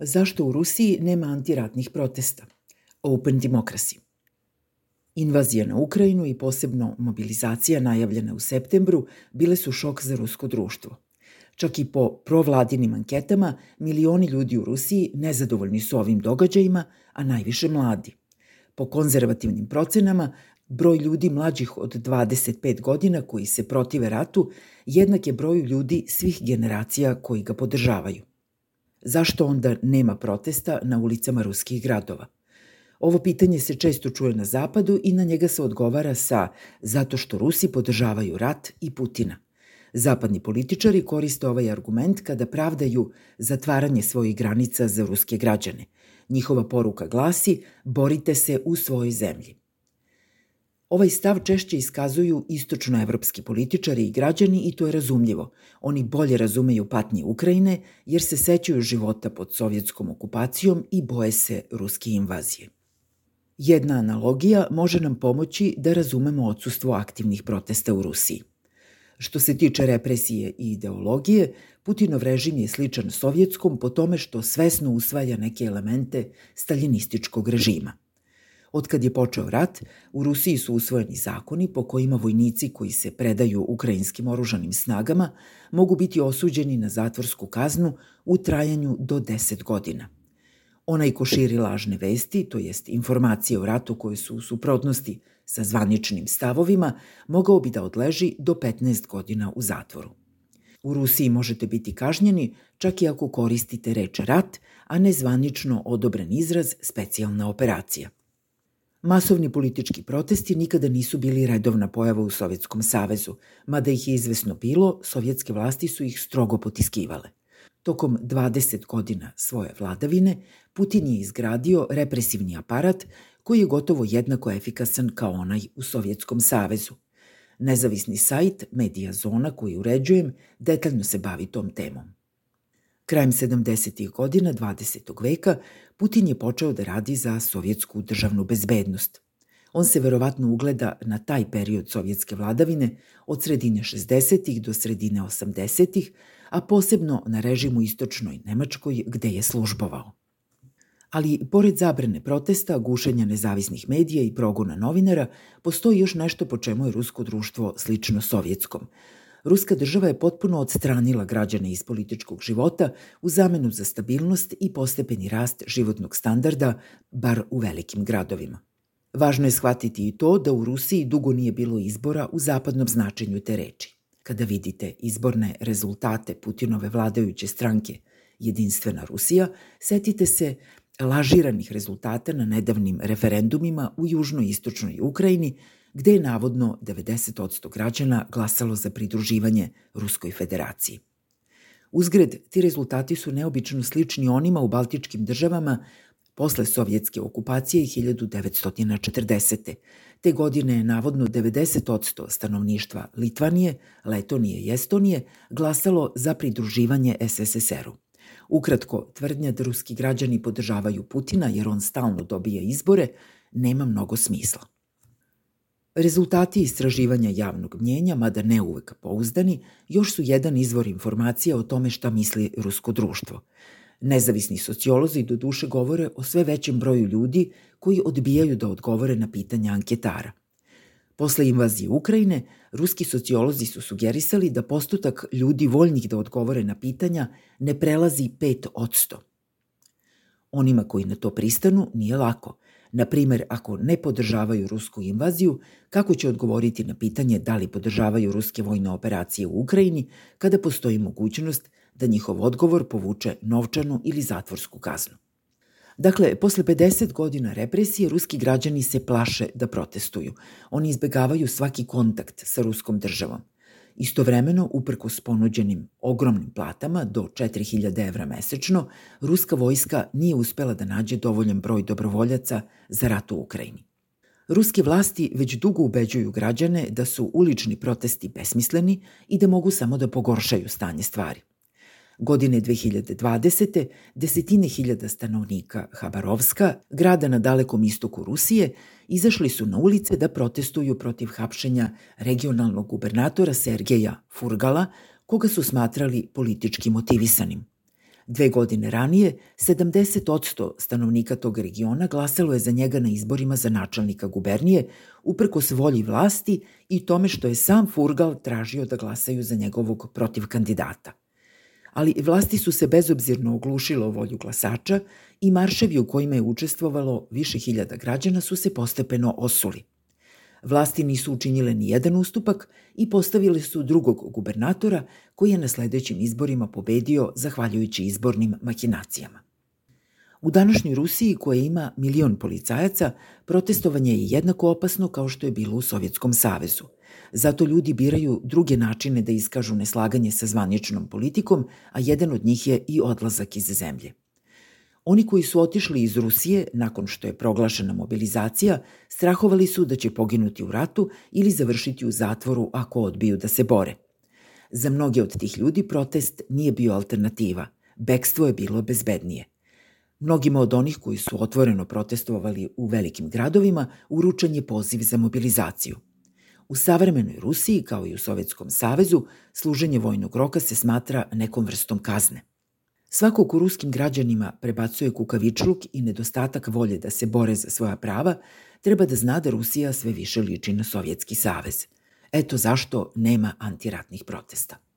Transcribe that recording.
Zašto u Rusiji nema antiratnih protesta? Open Democracy. Invazija na Ukrajinu i posebno mobilizacija najavljena u septembru bile su šok za rusko društvo. Čak i po provladinim anketama, milioni ljudi u Rusiji nezadovoljni su ovim događajima, a najviše mladi. Po konzervativnim procenama, broj ljudi mlađih od 25 godina koji se protive ratu jednak je broju ljudi svih generacija koji ga podržavaju. Zašto onda nema protesta na ulicama ruskih gradova? Ovo pitanje se često čuje na zapadu i na njega se odgovara sa zato što Rusi podržavaju rat i Putina. Zapadni političari koriste ovaj argument kada pravdaju zatvaranje svojih granica za ruske građane. Njihova poruka glasi borite se u svojoj zemlji. Ovaj stav češće iskazuju istočnoevropski političari i građani i to je razumljivo. Oni bolje razumeju patnje Ukrajine jer se sećaju života pod sovjetskom okupacijom i boje se ruske invazije. Jedna analogija može nam pomoći da razumemo odsustvo aktivnih protesta u Rusiji. Što se tiče represije i ideologije, Putinov režim je sličan sovjetskom po tome što svesno usvaja neke elemente staljinističkog režima – Od je počeo rat, u Rusiji su usvojeni zakoni po kojima vojnici koji se predaju ukrajinskim oružanim snagama mogu biti osuđeni na zatvorsku kaznu u trajanju do 10 godina. Onaj ko širi lažne vesti, to jest informacije o ratu koje su u suprotnosti sa zvaničnim stavovima, mogao bi da odleži do 15 godina u zatvoru. U Rusiji možete biti kažnjeni čak i ako koristite reč rat, a ne zvanično odobren izraz specijalna operacija. Masovni politički protesti nikada nisu bili redovna pojava u Sovjetskom savezu, mada ih je izvesno bilo, sovjetske vlasti su ih strogo potiskivale. Tokom 20 godina svoje vladavine, Putin je izgradio represivni aparat koji je gotovo jednako efikasan kao onaj u Sovjetskom savezu. Nezavisni sajt Media Zona koji uređujem detaljno se bavi tom temom. Krajem 70. godina 20. veka Putin je počeo da radi za sovjetsku državnu bezbednost. On se verovatno ugleda na taj period sovjetske vladavine od sredine 60. do sredine 80. a posebno na režimu istočnoj Nemačkoj gde je službovao. Ali, pored zabrane protesta, gušenja nezavisnih medija i progona novinara, postoji još nešto po čemu je rusko društvo slično sovjetskom – Ruska država je potpuno odstranila građane iz političkog života u zamenu za stabilnost i postepeni rast životnog standarda, bar u velikim gradovima. Važno je shvatiti i to da u Rusiji dugo nije bilo izbora u zapadnom značenju te reči. Kada vidite izborne rezultate Putinove vladajuće stranke Jedinstvena Rusija, setite se lažiranih rezultata na nedavnim referendumima u južno-istočnoj Ukrajini gde je navodno 90% građana glasalo za pridruživanje Ruskoj federaciji. Uzgred, ti rezultati su neobično slični onima u baltičkim državama posle sovjetske okupacije 1940. Te godine je navodno 90% stanovništva Litvanije, Letonije i Estonije glasalo za pridruživanje SSSR-u. Ukratko, tvrdnja da ruski građani podržavaju Putina jer on stalno dobija izbore, nema mnogo smisla. Rezultati istraživanja javnog mnjenja, mada ne uvek pouzdani, još su jedan izvor informacija o tome šta misli rusko društvo. Nezavisni sociolozi do duše govore o sve većem broju ljudi koji odbijaju da odgovore na pitanja anketara. Posle invazije Ukrajine, ruski sociolozi su sugerisali da postotak ljudi voljnih da odgovore na pitanja ne prelazi 5 od 100. Onima koji na to pristanu nije lako – Na primer, ako ne podržavaju rusku invaziju, kako će odgovoriti na pitanje da li podržavaju ruske vojne operacije u Ukrajini, kada postoji mogućnost da njihov odgovor povuče novčanu ili zatvorsku kaznu. Dakle, posle 50 godina represije, ruski građani se plaše da protestuju. Oni izbegavaju svaki kontakt sa ruskom državom – Istovremeno, uprkos ponuđenim ogromnim platama do 4000 evra mesečno, ruska vojska nije uspela da nađe dovoljan broj dobrovoljaca za rat u Ukrajini. Ruske vlasti već dugo ubeđuju građane da su ulični protesti besmisleni i da mogu samo da pogoršaju stanje stvari. Godine 2020. desetine hiljada stanovnika Habarovska, grada na dalekom istoku Rusije, izašli su na ulice da protestuju protiv hapšenja regionalnog gubernatora Sergeja Furgala, koga su smatrali politički motivisanim. Dve godine ranije, 70% stanovnika tog regiona glasalo je za njega na izborima za načelnika gubernije, uprkos volji vlasti i tome što je sam Furgal tražio da glasaju za njegovog protiv kandidata. Ali vlasti su se bezobzirno oglušile o volju glasača i marševi u kojima je učestvovalo više hiljada građana su se postepeno osuli – Vlasti nisu učinile ni jedan ustupak i postavili su drugog gubernatora koji je na sledećim izborima pobedio zahvaljujući izbornim mahinacijama. U današnjoj Rusiji, koja ima milion policajaca, protestovanje je jednako opasno kao što je bilo u Sovjetskom savezu. Zato ljudi biraju druge načine da iskažu neslaganje sa zvaničnom politikom, a jedan od njih je i odlazak iz zemlje. Oni koji su otišli iz Rusije nakon što je proglašena mobilizacija, strahovali su da će poginuti u ratu ili završiti u zatvoru ako odbiju da se bore. Za mnoge od tih ljudi protest nije bio alternativa. Bekstvo je bilo bezbednije. Mnogima od onih koji su otvoreno protestovali u velikim gradovima uručen je poziv za mobilizaciju. U savremenoj Rusiji, kao i u Sovjetskom savezu, služenje vojnog roka se smatra nekom vrstom kazne. Svako ko ruskim građanima prebacuje kukavičluk i nedostatak volje da se bore za svoja prava, treba da zna da Rusija sve više liči na Sovjetski savez. Eto zašto nema antiratnih protesta.